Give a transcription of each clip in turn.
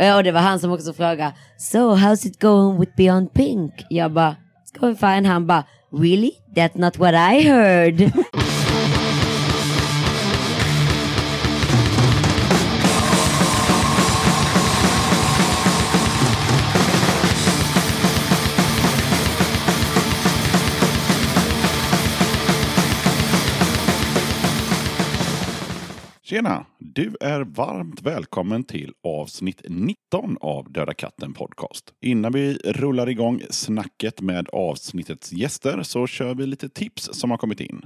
Ja, och det var han som också frågade, so how's it going with Beyond Pink? Jag bara, it's going fine. Han bara, really? That's not what I heard. Tjena! Du är varmt välkommen till avsnitt 19 av Döda katten Podcast. Innan vi rullar igång snacket med avsnittets gäster så kör vi lite tips som har kommit in.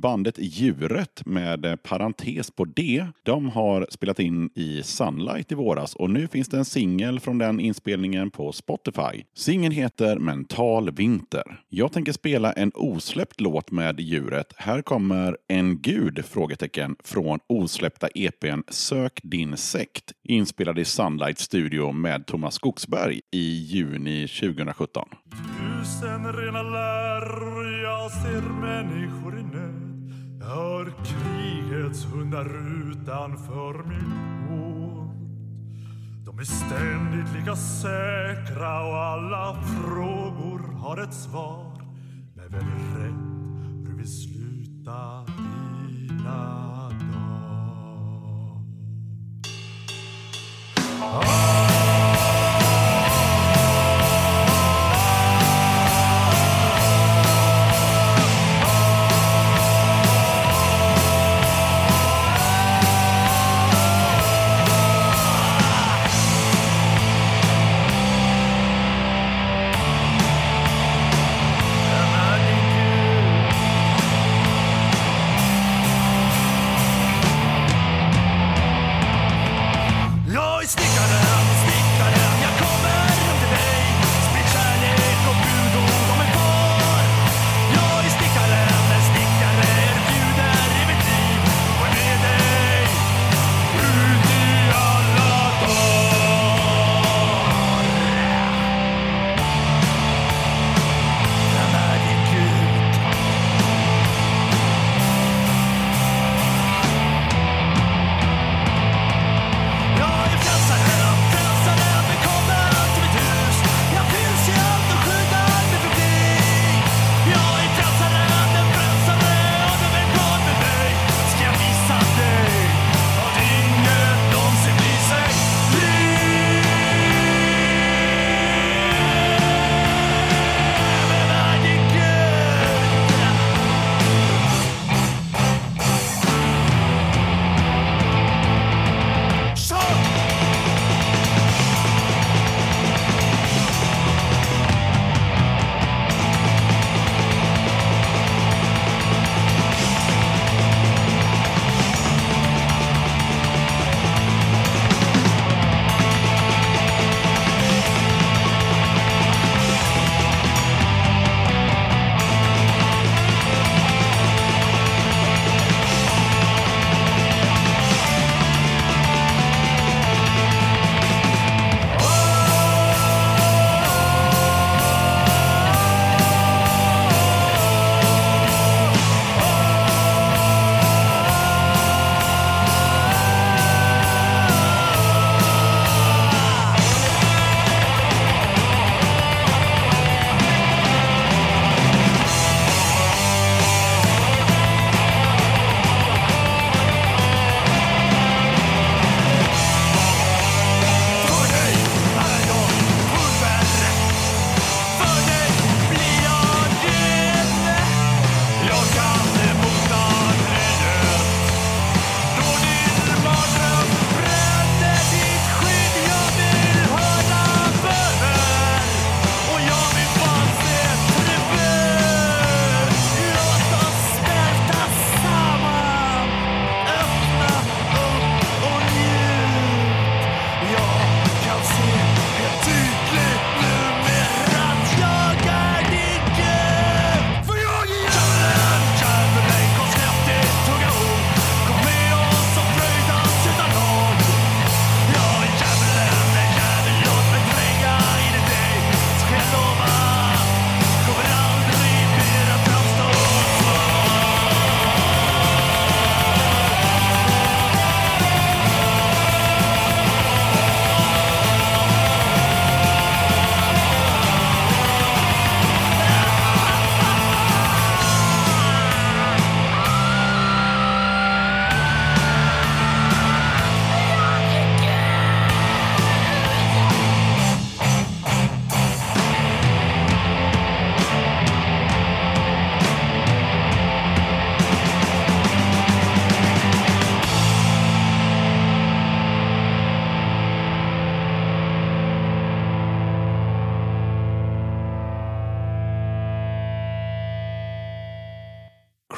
Bandet Djuret med eh, parentes på D, de har spelat in i Sunlight i våras och nu finns det en singel från den inspelningen på Spotify. Singeln heter Mental Vinter. Jag tänker spela en osläppt låt med Djuret. Här kommer En Gud? frågetecken från osläppta EPn Sök din sekt inspelad i Sunlight Studio med Thomas Skogsberg i juni 2017. Tusen rena läror, jag ser människor i nöd. Hör krigets hundar utanför min port. De är ständigt lika säkra och alla frågor har ett svar. Men vem är rätt? hur vi slutar dina dagar. Ah!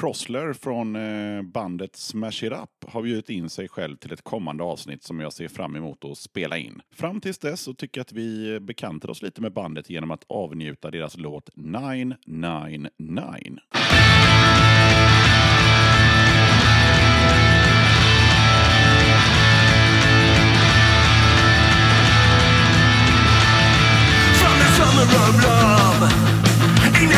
Crossler från eh, bandet Smash It Up har bjudit in sig själv till ett kommande avsnitt som jag ser fram emot att spela in. Fram tills dess så tycker jag att vi bekantar oss lite med bandet genom att avnjuta deras låt 999. From the summer of love in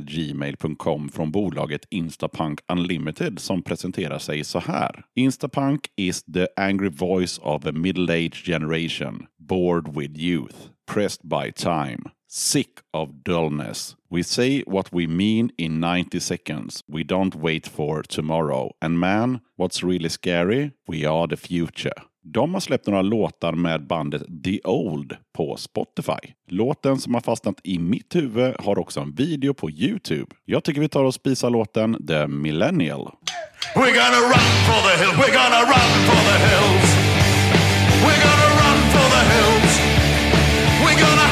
gmail.com från bolaget Instapunk Unlimited som presenterar sig så här. Instapunk is the angry voice of a middle-aged generation, bored with youth, pressed by time, sick of dullness. We say what we mean in 90 seconds. We don't wait for tomorrow. And man, what's really scary? We are the future. De har släppt några låtar med bandet The Old på Spotify. Låten som har fastnat i mitt huvud har också en video på Youtube. Jag tycker vi tar och spisar låten The Millennial. We're gonna run for the hills. We're gonna run for the hills. We're gonna run for the hills. We're gonna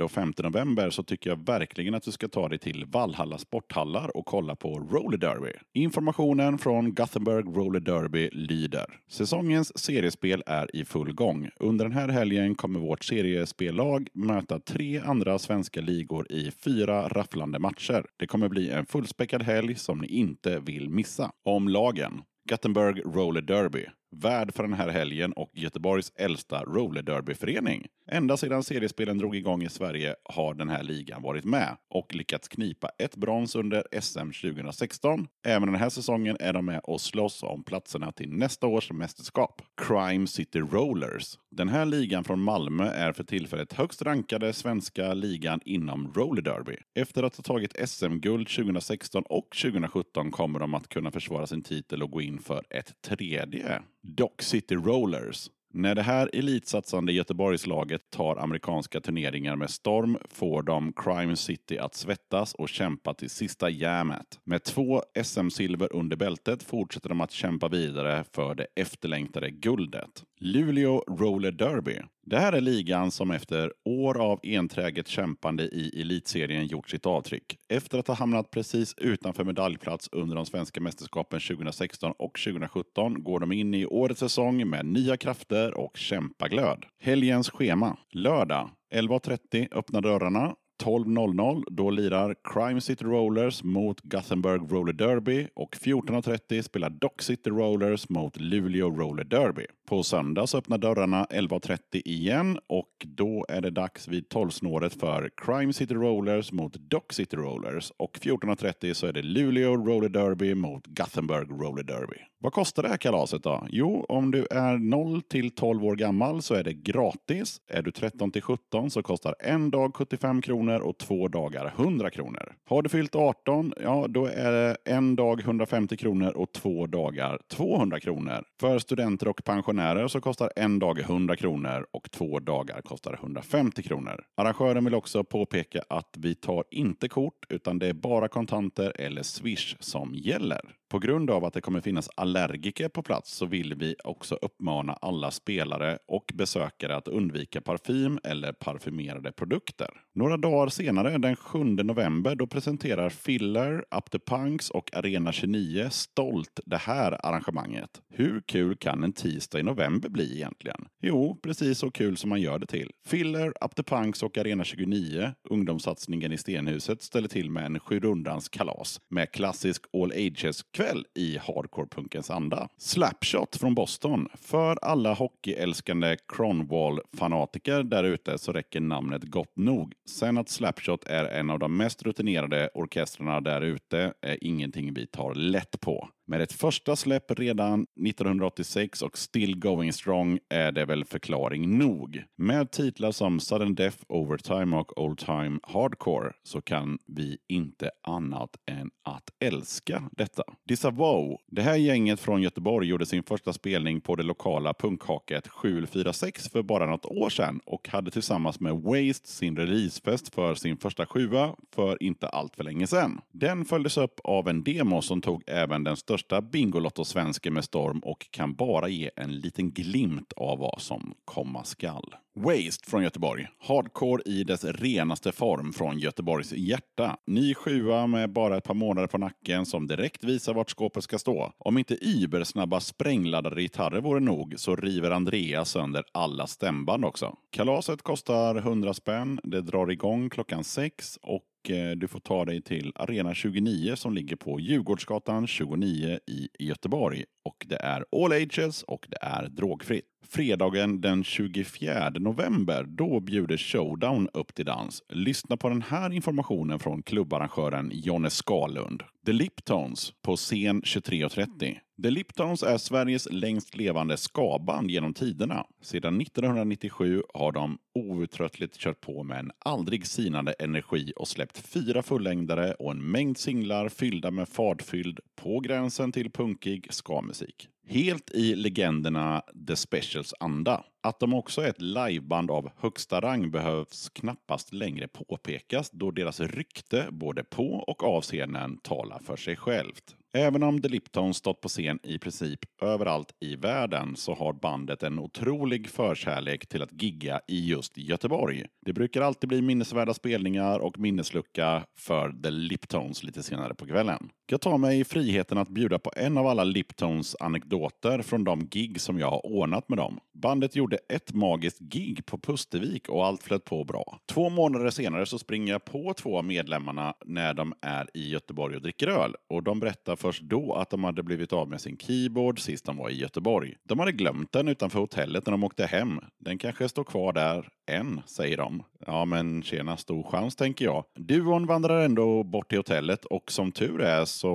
4 och 5 november så tycker jag verkligen att du ska ta dig till Valhalla sporthallar och kolla på Roller Derby. Informationen från Gothenburg Roller Derby lyder. Säsongens seriespel är i full gång. Under den här helgen kommer vårt seriespellag möta tre andra svenska ligor i fyra rafflande matcher. Det kommer bli en fullspäckad helg som ni inte vill missa. Om lagen. Gothenburg Roller Derby värd för den här helgen och Göteborgs äldsta rollerderbyförening. Ända sedan seriespelen drog igång i Sverige har den här ligan varit med och lyckats knipa ett brons under SM 2016. Även den här säsongen är de med och slåss om platserna till nästa års mästerskap. Crime City Rollers. Den här ligan från Malmö är för tillfället högst rankade svenska ligan inom roller derby. Efter att ha tagit SM-guld 2016 och 2017 kommer de att kunna försvara sin titel och gå in för ett tredje. Dock City Rollers. När det här elitsatsande Göteborgslaget tar amerikanska turneringar med storm får de Crime City att svettas och kämpa till sista jammet. Med två SM-silver under bältet fortsätter de att kämpa vidare för det efterlängtade guldet. Luleå Roller Derby. Det här är ligan som efter år av enträget kämpande i elitserien gjort sitt avtryck. Efter att ha hamnat precis utanför medaljplats under de svenska mästerskapen 2016 och 2017 går de in i årets säsong med nya krafter och kämpaglöd. Helgens schema. Lördag 11.30 öppnar dörrarna. 12.00 då lirar Crime City Rollers mot Gothenburg Roller Derby och 14.30 spelar Dock City Rollers mot Luleå Roller Derby. På söndag så öppnar dörrarna 11.30 igen och då är det dags vid 12-snåret för Crime City Rollers mot Dock City Rollers och 14.30 så är det Luleå Roller Derby mot Gothenburg Roller Derby. Vad kostar det här kalaset då? Jo, om du är 0 till 12 år gammal så är det gratis. Är du 13 till 17 så kostar en dag 75 kronor och två dagar 100 kronor. Har du fyllt 18, ja då är det en dag 150 kronor och två dagar 200 kronor. För studenter och pensionärer så kostar en dag 100 kronor och två dagar kostar 150 kronor. Arrangören vill också påpeka att vi tar inte kort utan det är bara kontanter eller swish som gäller. På grund av att det kommer finnas allergiker på plats så vill vi också uppmana alla spelare och besökare att undvika parfym eller parfymerade produkter. Några dagar senare, den 7 november, då presenterar Filler, Up the Punks och Arena 29 stolt det här arrangemanget. Hur kul kan en tisdag i november bli egentligen? Jo, precis så kul som man gör det till. Filler, Up the Punks och Arena 29, ungdomssatsningen i Stenhuset, ställer till med en sjurundans kalas med klassisk all ages kväll i hardcore-punkens anda. Slapshot från Boston. För alla hockeyälskande Cronwall-fanatiker där ute så räcker namnet gott nog. Sen att Slapshot är en av de mest rutinerade orkestrarna där ute är ingenting vi tar lätt på. Med ett första släpp redan 1986 och still going strong är det väl förklaring nog. Med titlar som Sudden Death, Overtime och Old Time Hardcore så kan vi inte annat än att älska detta. Disavow, det här gänget från Göteborg gjorde sin första spelning på det lokala punkhaket 746 för bara något år sedan och hade tillsammans med Waste sin releasefest för sin första sjua för inte allt för länge sedan. Den följdes upp av en demo som tog även den största Bingolotto-svensken med storm och kan bara ge en liten glimt av vad som komma skall. Waste från Göteborg. Hardcore i dess renaste form från Göteborgs hjärta. Ny sjua med bara ett par månader på nacken som direkt visar vart skåpet ska stå. Om inte ybersnabba sprängladdade gitarrer vore nog så river Andreas sönder alla stämband också. Kalaset kostar 100 spänn. Det drar igång klockan sex och Eh, du får ta dig till Arena 29 som ligger på Djurgårdsgatan 29 i Göteborg. Och det är all ages och det är drogfritt. Fredagen den 24 november, då bjuder Showdown upp till dans. Lyssna på den här informationen från klubbarrangören Jonne Skalund. The Liptones på scen 23.30. The Liptones är Sveriges längst levande skaband genom tiderna. Sedan 1997 har de outtröttligt kört på med en aldrig sinande energi och släppt fyra fullängdare och en mängd singlar fyllda med fartfylld, på gränsen till punkig ska-musik. Helt i legenderna The Specials anda. Att de också är ett liveband av högsta rang behövs knappast längre påpekas då deras rykte både på och av scenen talar för sig självt. Även om The Liptones stått på scen i princip överallt i världen så har bandet en otrolig förkärlek till att gigga i just Göteborg. Det brukar alltid bli minnesvärda spelningar och minneslucka för The Liptones lite senare på kvällen. Jag tar mig friheten att bjuda på en av alla Liptones anekdoter från de gig som jag har ordnat med dem. Bandet gjorde ett magiskt gig på Pustervik och allt flöt på bra. Två månader senare så springer jag på två av medlemmarna när de är i Göteborg och dricker öl och de berättar först då att de hade blivit av med sin keyboard sist de var i Göteborg. De hade glömt den utanför hotellet när de åkte hem. Den kanske står kvar där än, säger de. Ja, men tjena, stor chans tänker jag. Duon vandrar ändå bort till hotellet och som tur är så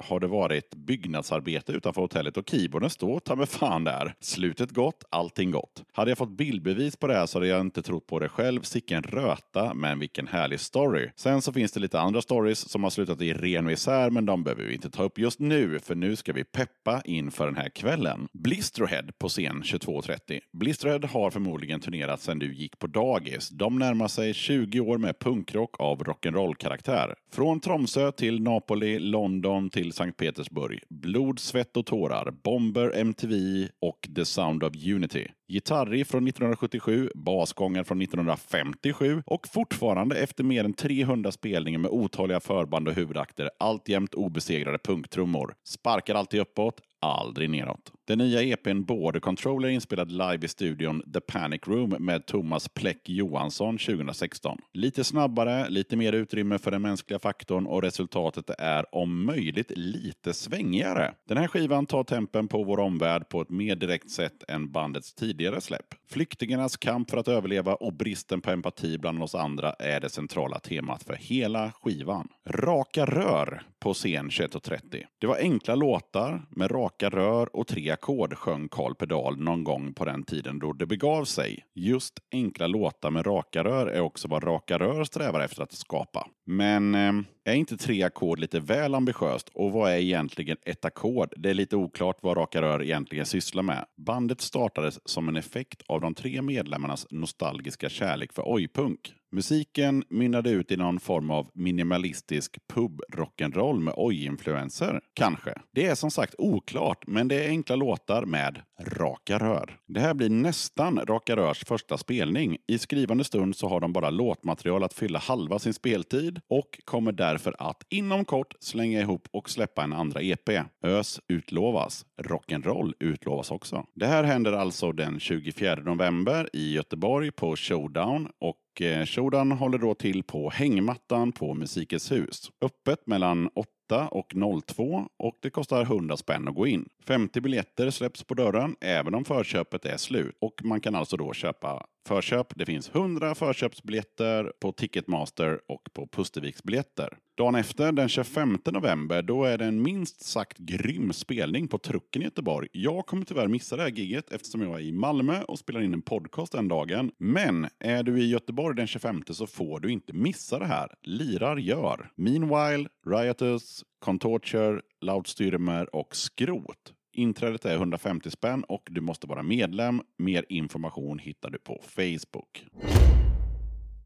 har det varit byggnadsarbete utanför hotellet och keyboarden står ta med fan där. Slutet gott, allting gott. Hade jag fått bildbevis på det här så hade jag inte trott på det själv. Sicken röta, men vilken härlig story. Sen så finns det lite andra stories som har slutat i ren isär, men de behöver vi inte ta upp just nu, för nu ska vi peppa inför den här kvällen. Blisterhead på scen 22.30. Blisterhead har förmodligen turnerat sedan du gick på dagis. De närmar sig 20 år med punkrock av rock'n'roll-karaktär. Från Tromsö till Napoli, London till Sankt Petersburg. Blod, svett och tårar. Bomber, MTV och The Sound of Unity. Gitarri från 1977, basgången från 1957 och fortfarande efter mer än 300 spelningar med otaliga förband och huvudakter alltjämt obesegrade punktrummor. Sparkar alltid uppåt, aldrig neråt. Den nya EPn Border Control är inspelad live i studion The Panic Room med Thomas Pleck Johansson 2016. Lite snabbare, lite mer utrymme för den mänskliga faktorn och resultatet är om möjligt lite svängigare. Den här skivan tar tempen på vår omvärld på ett mer direkt sätt än bandets tidigare släpp. Flyktingarnas kamp för att överleva och bristen på empati bland oss andra är det centrala temat för hela skivan. Raka rör på scen 21.30. Det var enkla låtar med raka rör och tre ackord sjöng Karl Pedal någon gång på den tiden då det begav sig. Just enkla låtar med raka rör är också vad Raka Rör strävar efter att skapa. Men eh, är inte tre ackord lite väl ambitiöst? Och vad är egentligen ett ackord? Det är lite oklart vad Raka Rör egentligen sysslar med. Bandet startades som en effekt av de tre medlemmarnas nostalgiska kärlek för ojpunk. Musiken mynnade ut i någon form av minimalistisk pub-rock'n'roll med oj-influenser. Kanske. Det är som sagt oklart, men det är enkla låtar med raka rör. Det här blir nästan Raka Rörs första spelning. I skrivande stund så har de bara låtmaterial att fylla halva sin speltid och kommer därför att inom kort slänga ihop och släppa en andra EP. Ös utlovas. Rock'n'roll utlovas också. Det här händer alltså den 24 november i Göteborg på Showdown och eh, Showdown håller då till på hängmattan på Musikens hus. Öppet mellan 8 och 02 och det kostar 100 spänn att gå in. 50 biljetter släpps på dörren även om förköpet är slut och man kan alltså då köpa förköp. Det finns 100 förköpsbiljetter på Ticketmaster och på Pusterviksbiljetter. Dagen efter, den 25 november, då är det en minst sagt grym spelning på Trucken i Göteborg. Jag kommer tyvärr missa det här giget eftersom jag är i Malmö och spelar in en podcast den dagen. Men är du i Göteborg den 25 så får du inte missa det här. Lirar gör. Meanwhile, Riotous, Contorture, Loudstyrmer och Skrot. Inträdet är 150 spänn och du måste vara medlem. Mer information hittar du på Facebook.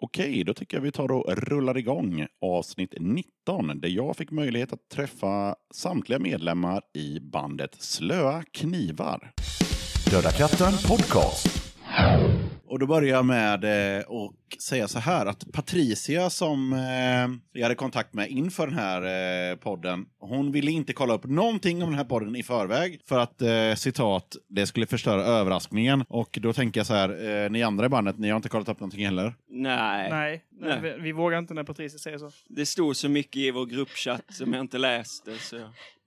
Okej, då tycker jag vi tar och rullar igång avsnitt 19 där jag fick möjlighet att träffa samtliga medlemmar i bandet Slöa Knivar. Döda katten podcast. Och då börjar jag med eh, att säga så här att Patricia som eh, jag hade kontakt med inför den här eh, podden, hon ville inte kolla upp någonting om den här podden i förväg för att eh, citat, det skulle förstöra överraskningen. Och då tänker jag så här, eh, ni andra i bandet, ni har inte kollat upp någonting heller? Nej, Nej, Nej. Vi, vi vågar inte när Patricia säger så. det stod så mycket i vår gruppchatt som jag inte läste. Så.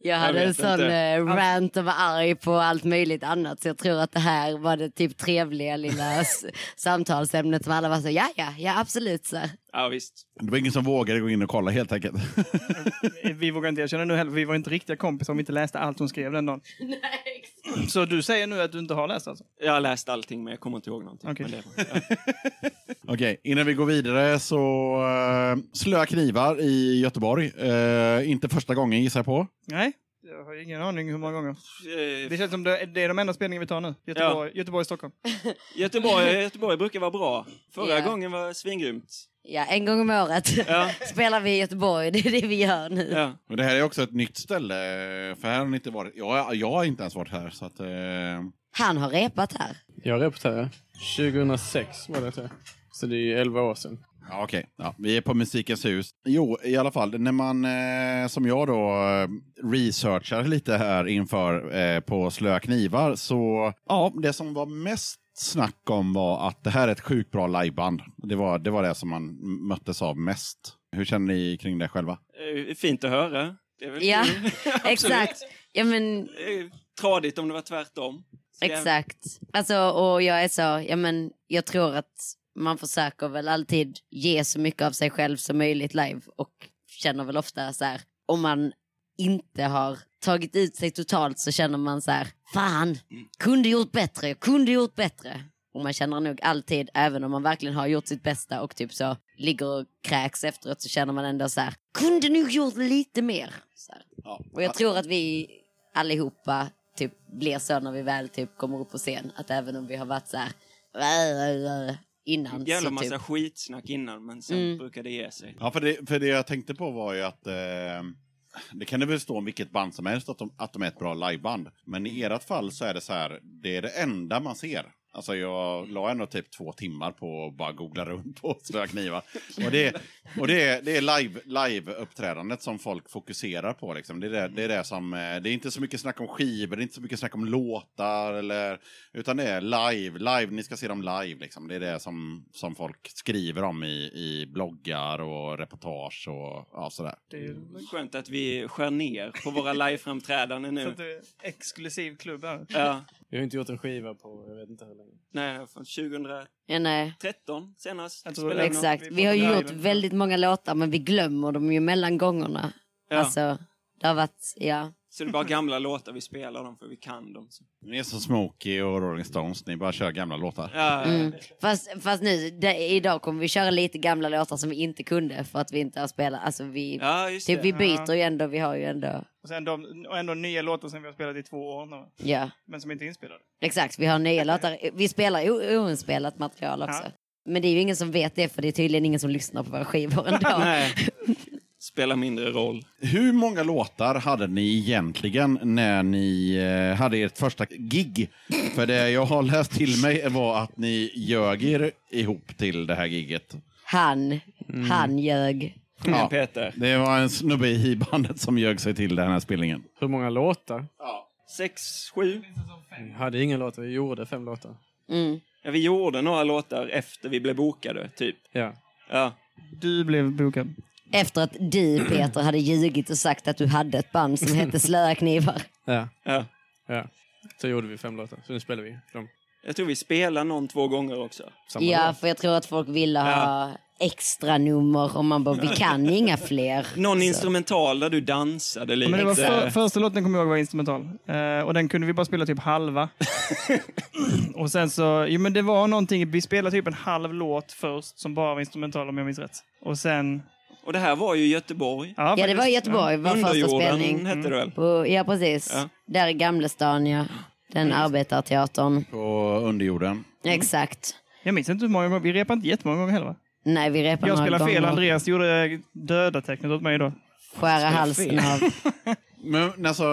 Jag hade en vet sån inte. eh, rant och var arg på allt möjligt annat. Så jag tror att det här var det typ trevliga lilla samtalsämnet som alla var så, ja ja, ja absolut så. Ja, visst. Det var ingen som vågade gå in och kolla helt enkelt. Vi vågar inte erkänna nu heller, för vi var inte riktiga kompisar om vi inte läste allt hon skrev den dagen. Så du säger nu att du inte har läst alltså? Jag har läst allting men jag kommer inte ihåg någonting. Okej. Det, ja. Okej, innan vi går vidare så uh, Slöa Knivar i Göteborg. Eh, inte första gången gissar jag på. Nej, jag har ingen aning hur många gånger. Eh, Det känns som det, det är de enda spelningarna vi tar nu. Göteborg, Göteborg Stockholm. Göteborg, Göteborg brukar vara bra. Förra Ja. gången var svingrymt. Ja, en gång om året Ja. spelar vi i Göteborg, det är det vi gör nu. Ja. Men det här är också ett nytt ställe, för här har ni inte varit. Jag, jag har inte ens varit här. Så att, eh, Han har repat här. Jag repeterade. 2006 var det tror jag. Så det är ju 11 år sedan. Ja, okej. Ja, vi är på Musikens hus. Jo, i alla fall, när man eh, som jag då eh, researchar lite här inför eh, på Slöa Knivar så ja, det som var mest snack om var att det här är ett sjukt bra liveband. Det var, det var det som man möttes av mest. Hur känner ni kring det själva? Eh, Fint att höra. Det är väl Ja, exakt. Ja, men är tradigt om det var tvärtom. Så jag- Exakt. Alltså, och jag är så, ja men jag tror att man försöker väl alltid ge så mycket av sig själv som möjligt live och känner väl ofta så här, om man inte har tagit ut sig totalt så känner man så här, fan, kunde gjort bättre, kunde gjort bättre. Och man känner nog alltid, även om man verkligen har gjort sitt bästa och typ så ligger och kräks efteråt så känner man ändå så här, kunde nog gjort lite mer. Så här. Ja. Och jag tror att vi allihopa typ blir så när vi väl typ kommer upp på scen. Att även om vi har varit så här innan Jävla så massa typ, skitsnack innan, men sen Mm. brukar det ge sig. Ja, för det, för det jag tänkte på var ju att eh, det kan det väl stå om vilket band som helst att de, att de är ett bra liveband. Men i ert fall så är det så här, det är det enda man ser. Alltså jag la ändå typ två timmar på att bara googla runt på slöa knivar. Och det, och det är, det är live, live-uppträdandet som folk fokuserar på. Liksom. Det, är det, det är det som, eh, det är inte så mycket snack om skivor, det är inte så mycket snack om låtar. Eller, utan det är live, live, ni ska se dem live. Liksom. Det är det som, som folk skriver om i, i bloggar och reportage och ja, sådär. Det är Skönt att vi skär ner på våra liveframträdanden så nu. att det är exklusiv klubb här. Ja, Vi har inte gjort en skiva på, jag vet inte hur länge. nej, från 2013 ja, nej. senast. Jag tror spelade det- vi Exakt, vi vi har ju gjort väldigt många låtar men vi glömmer dem ju mellan gångerna. Ja. Alltså, det har varit, ja. Så det är bara gamla låtar vi spelar dem för vi kan dem. Så. Ni är som Smokey och Rolling Stones, ni bara kör gamla låtar. Ja, Mm. Fast, fast nu, det, idag kommer vi köra lite gamla låtar som vi inte kunde för att vi inte har spelat. Alltså vi, ja just typ, det. vi byter ju ändå, vi har ju ändå, Och sen de, och ändå nya låtar som vi har spelat i två år nu. ja. Men som inte är inspelade. Exakt, vi har nya låtar. Vi spelar oinspelat material också. Ja. Men det är ju ingen som vet det för det är tydligen ingen som lyssnar på våra skivor ändå. Spelar mindre roll. Hur många låtar hade ni egentligen när ni eh, hade ert första gig? För det jag har läst till mig var att ni ljög er ihop till det här gigget. Han, han ljög. Ja, Peter. det var en snubbe i bandet som ljög sig till den här spelningen. Hur många låtar? Sex, sju. Vi hade inga låtar, vi gjorde fem låtar. Mm. Ja, vi gjorde några låtar efter vi blev bokade, typ. Ja. Ja. Du blev bokad. Efter att du Peter hade ljugit och sagt att du hade ett band som hette Slöa knivar. Ja. ja. ja. Så gjorde vi fem låtar, så nu spelar vi dem. Jag tror vi spelar någon två gånger också. Samma Ja, låt. för jag tror att folk ville ha extra nummer och man bara, vi kan inga fler. Någon Så. instrumental där du dansade lite. Men det var för, första låten kommer jag ihåg var instrumental. Eh, och den kunde vi bara spela typ halva. och sen så, jo men det var någonting, vi spelade typ en halv låt först som bara var instrumental om jag minns rätt. Och sen... Och det här var ju Göteborg. Ja, Ja, det var i Göteborg, vår första spelning. hette det väl? På, ja, precis. Ja. Där i Gamlestan, ja. Den arbetarteatern. På underjorden. Exakt. Jag minns inte hur många gånger, vi repade inte jättemånga gånger heller va? Nej, vi repade Jag några spelade fel. Andreas gjorde döda tecknet åt mig då. Skära halsen av. Men alltså,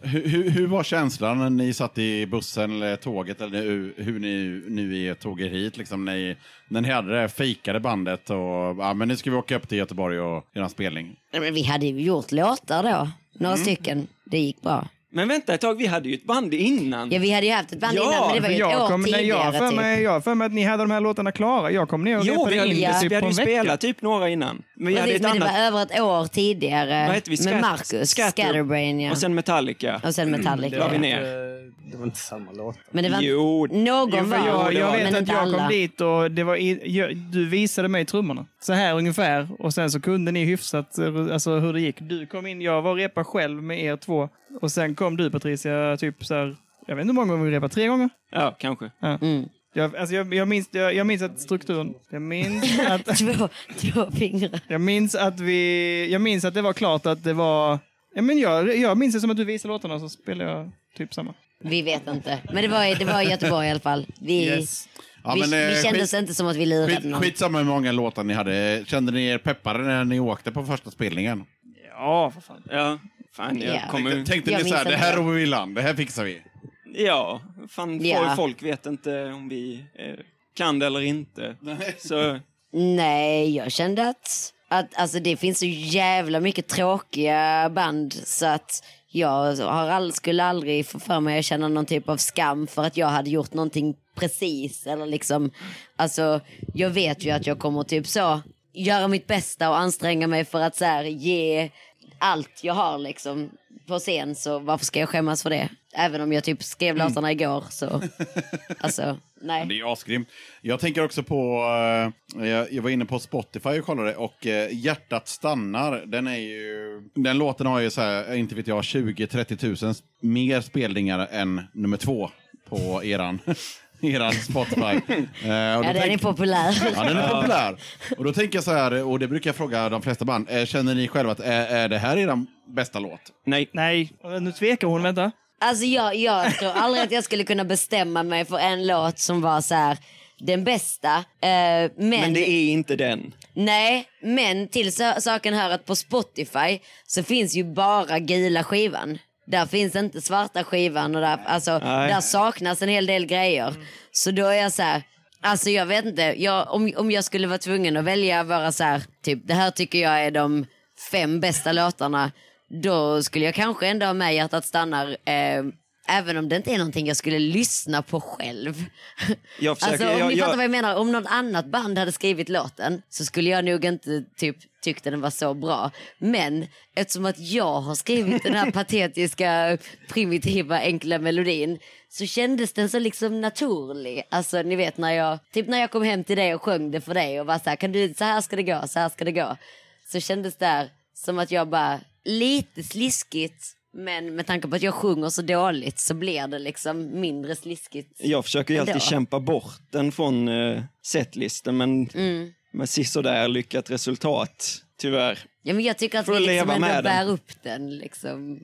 hur, hur, var känslan när ni satt i bussen eller tåget eller hur, ni nu är tog er hit? Liksom, när, ni, när ni hade det fejkade bandet och ja, men nu ska vi åka upp till Göteborg och göra en spelning. Men vi hade ju gjort låtar då. Några Mm. stycken. Det gick bra. Men vänta ett tag, vi hade ju ett band innan. Ja, vi hade ju haft ett band Ja, innan, men det var ju För ett jag år kom, nej, jag har tidigare. för mig, typ. jag har för mig att ni hade de här låtarna klara. Jag kom ner och Jo, vi repade in ju- det vi typ på hade ju spelat typ några innan. Men vi hade Precis, ett men det annat... var över ett år tidigare. Vad hette vi? Med Marcus, Scatter- Scatterbrain, ja. Och sen Metallica. Och sen Metallica. la vi ja. ner. Eh, Det var inte samma låt. Men det var Jo, någon Jo, var jag, det jag var vet men att inte jag alla. kom dit och det var i, jag, du visade mig trummorna. Så här ungefär. Och sen så kunde ni hyfsat alltså, hur det gick. Du kom in, jag var och repa själv med er två. Och sen kom du Patricia, typ så här, jag vet inte hur många gånger vi repade, tre gånger? ja, kanske. Mm. Jag, alltså, jag, jag, minns, jag, jag minns att strukturen, jag minns att, Två, två fingrar. jag minns att vi, jag minns att det var klart att det var, ja, men jag, jag minns det som att du visade låtarna så spelade jag typ samma. Vi vet inte. Men det var, det var i Göteborg i alla fall. Vi, Yes. Ja, vi, men, vi eh, kände skit- oss inte som att vi lurade Skit, någon. skitsamma hur många låtar ni hade. Kände ni er peppade när ni åkte på första spelningen? Ja, för fan. Ja, fan jag Ja. kommer... Tänkte Jag ni så här, det här ror vi i land, det här fixar vi? Ja, fan folk- folk vet inte om vi eh, kan det eller inte. Så Nej, jag kände att, att alltså, det finns så jävla mycket tråkiga band så att jag har all, skulle aldrig få för mig att känna någon typ av skam för att jag hade gjort någonting precis. Eller liksom, alltså, jag vet ju att jag kommer typ så göra mitt bästa och anstränga mig för att så här, ge allt jag har liksom på scen så varför ska jag skämmas för det? Även om jag typ skrev Mm. låtarna igår så, alltså nej. Det är asgrymt. Jag tänker också på, eh, jag, var inne på Spotify och kollade och eh, Hjärtat stannar, den är ju, den låten har ju så här, inte vet jag, 20-30 tusen mer spelningar än nummer två på eran, eran Spotify. Eh, Ja, den är populär. Ja, den är populär. Och då tänker jag så här, och det brukar jag fråga de flesta band, eh, känner ni själva att är, är det här er bästa låt? Nej. Nej, nu tvekar hon. Vänta. Alltså jag, jag tror aldrig att jag skulle kunna bestämma mig för en låt som var så här den bästa. Eh, men, Men det är inte den. Nej, men till sa- saken hör att på Spotify så finns ju bara gula skivan. Där finns inte svarta skivan och där, alltså, Nej. där saknas en hel del grejer. Så då är jag så här, alltså jag vet inte, jag, om, om jag skulle vara tvungen att välja vara så här, typ det här tycker jag är de fem bästa låtarna, då skulle jag kanske ändå ha med Hjärtat stannar. Eh, Även om det inte är någonting jag skulle lyssna på själv. Jag försöker- alltså, om jag- ni jag- fattar vad jag menar, om något annat band hade skrivit låten så skulle jag nog inte typ tyckte den var så bra. Men eftersom att jag har skrivit den här patetiska, primitiva, enkla melodin så kändes den så liksom naturlig. Alltså ni vet när jag, typ när jag kom hem till dig och sjöng det för dig och var så här, kan du, så här ska det gå, så här ska det gå. Så kändes det här som att jag bara, lite sliskigt men med tanke på att jag sjunger så dåligt så blir det liksom mindre sliskigt. Jag försöker ju alltid Ändå. kämpa bort den från uh, setlisten men Mm. med sisådär lyckat resultat, tyvärr. Ja, men jag tycker att Får vi liksom ändå med den. bär upp den. Liksom.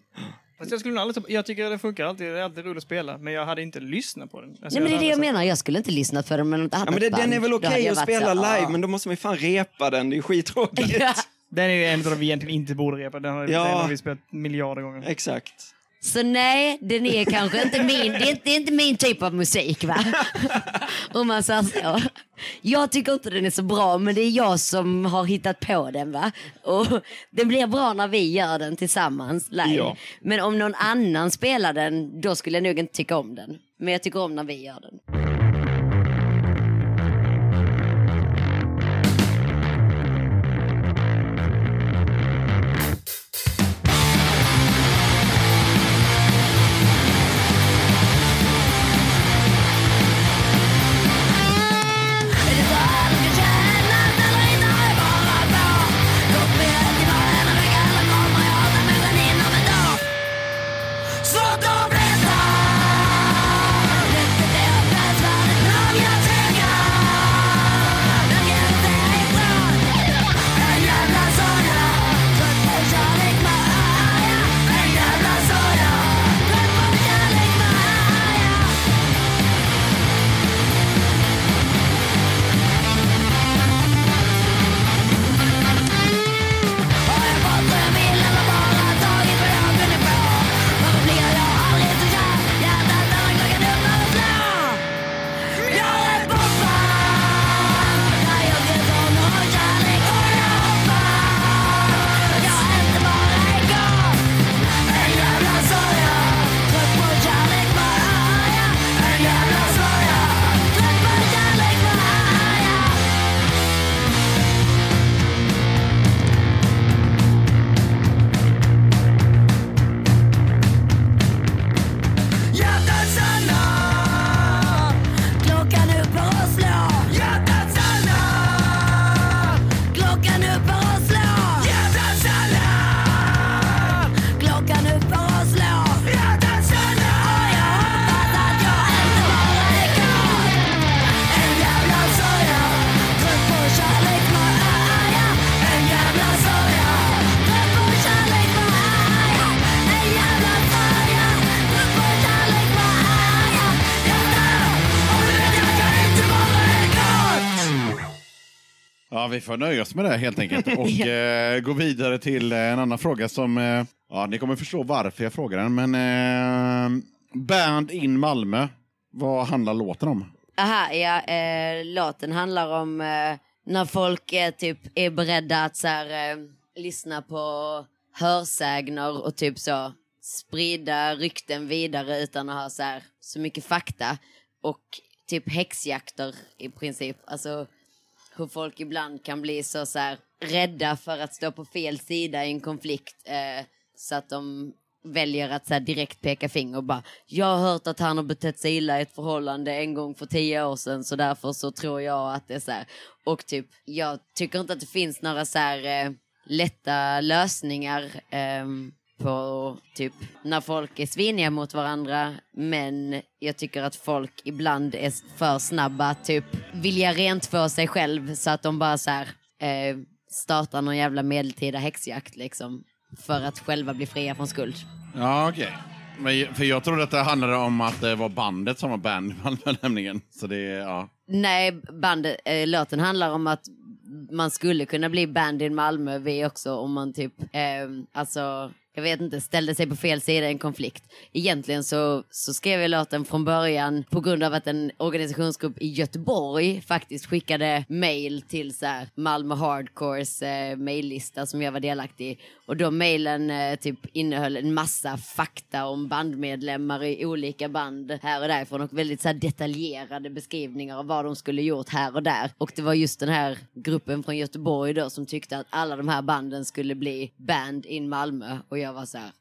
Fast jag, skulle aldrig, jag tycker det funkar alltid. Det är alltid roligt att spela. Men jag hade inte lyssnat på den. Alltså, Nej, men det är det jag menar. Jag skulle inte lyssna på den med något annat Ja, men det, band. den är väl Då okej jag att spela så, live "Ah." men då måste man ju fan repa den, det är ju skittråkigt. Den är ju en av de vi egentligen inte borde repa. Den har, Ja. den har vi spelat miljarder gånger. Exakt. Så nej, den är kanske inte min, det är inte, det är inte min typ av musik va? Om man säger så. Jag tycker inte den är så bra men det är jag som har hittat på den va? Och den blir bra när vi gör den tillsammans live. Ja. Men om någon annan spelar den då skulle jag nog inte tycka om den. Men jag tycker om när vi gör den. Vi får nöja oss med det helt enkelt och eh, gå vidare till eh, en annan fråga som, eh, ja ni kommer förstå varför jag frågar den, men eh, Band in Malmö, vad handlar låten om? Aha, ja, eh, låten handlar om eh, när folk är, typ, är beredda att så här, eh, lyssna på hörsägner och typ så sprida rykten vidare utan att ha så, här, så mycket fakta. Och typ häxjakter i princip. Alltså hur folk ibland kan bli så, så här, rädda för att stå på fel sida i en konflikt. Eh, så att de väljer att så här, direkt peka finger och bara jag har hört att han har betett sig illa i ett förhållande en gång för tio år sedan så därför så tror jag att det är så här. Och typ, jag tycker inte att det finns några så här eh, lätta lösningar Eh, på typ när folk är sviniga mot varandra men jag tycker att folk ibland är för snabba typ vilja rent för sig själv så att de bara så här eh, startar någon jävla medeltida häxjakt liksom för att själva bli fria från skuld. Ja, okej. Men, för jag trodde att det handlade om att det var bandet som var band, nämligen. Så det, ja. Nej, bandet, eh, låten handlar om att man skulle kunna bli band i Malmö, vi också, om man typ, eh, alltså, jag vet inte, ställde sig på fel sida i en konflikt. Egentligen så, så skrev jag låten från början på grund av att en organisationsgrupp i Göteborg faktiskt skickade mail till så här, Malmö Hardcores eh, maillista som jag var delaktig i. Och de mejlen eh, typ innehöll en massa fakta om bandmedlemmar i olika band här och därifrån och väldigt så här, detaljerade beskrivningar av vad de skulle gjort här och där. Och det var just den här gruppen från Göteborg då som tyckte att alla de här banden skulle bli band in Malmö och jag var så här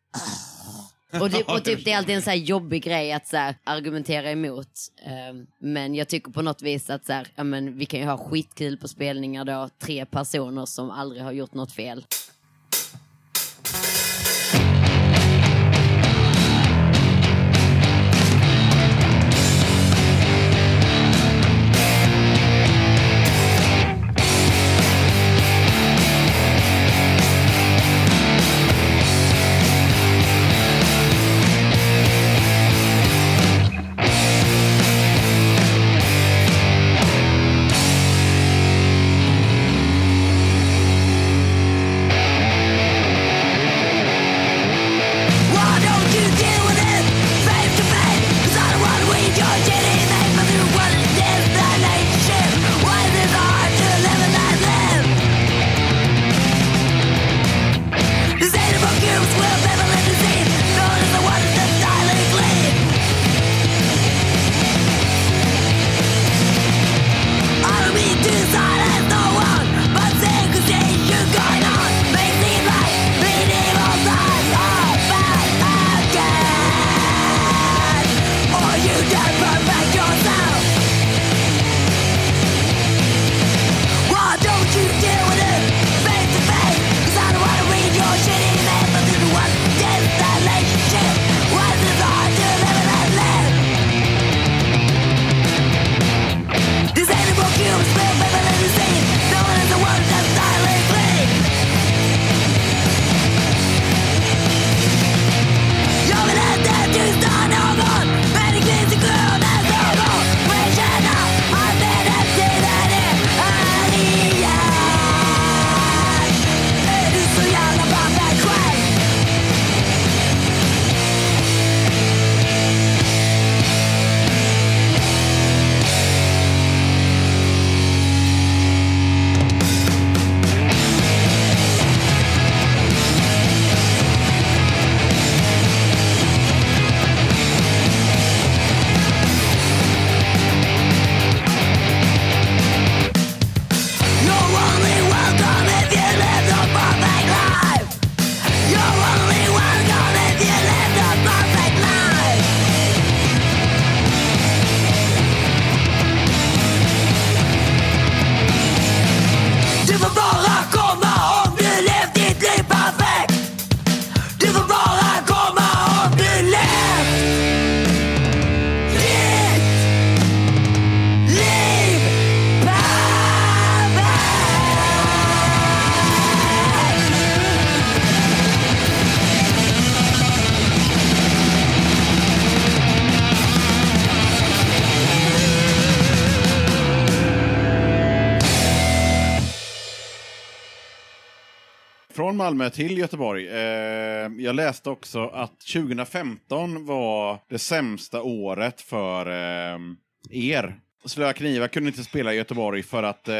ah. och, det, och typ, det är alltid en så här jobbig grej att så här, argumentera emot. Ehm, men jag tycker på något vis att så här, ja, men, vi kan ju ha skitkul på spelningar då, tre personer som aldrig har gjort något fel. Från Malmö till Göteborg. Eh, jag läste också att 2015 var det sämsta året för eh, er. Slöa knivar kunde inte spela i Göteborg för att eh,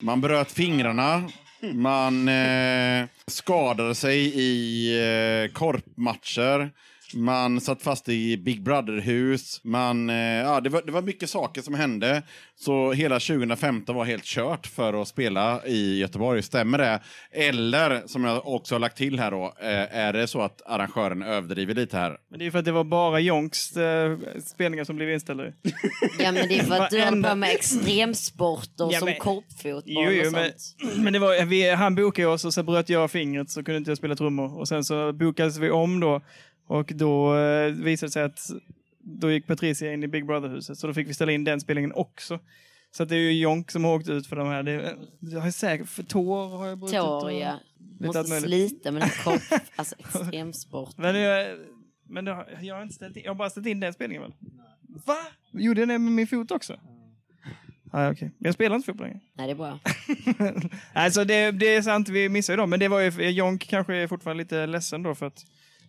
man bröt fingrarna. Man eh, skadade sig i eh, korpmatcher. Man satt fast i Big Brother-hus. Man, eh, ja, det, var, det var mycket saker som hände. Så hela 2015 var helt kört för att spela i Göteborg. Stämmer det? Eller, som jag också har lagt till här då, eh, är det så att arrangören överdriver lite här? Men det är för att det var bara Jonks eh, spelningar som blev inställda. Ja men det är för att du Varenda- på med extremsporter Ja, som men- korpfotboll Jo, jo, och men, sånt. men det var, vi, han bokade oss och så bröt jag fingret så kunde inte jag spela trummor. Och sen så bokades vi om då och då eh, visade det sig att då gick Patricia in i Big Brother-huset så då fick vi ställa in den spelningen också. Så att det är ju Jonk som har åkt ut för de här. Det, jag har säkert, för tår har jag brutit. Tår och- ja. Måste slita med den korp, alltså extremsport. Men, jag, men har- jag har inte ställt in, jag har bara ställt in den spelningen väl? Va? Gjorde jag det med min fot också? Ja, okej. Men jag spelar inte fotboll längre. Nej det är bra. alltså det, det är sant, vi missar ju dem. Men det var ju, Jonk kanske är fortfarande lite ledsen då för att...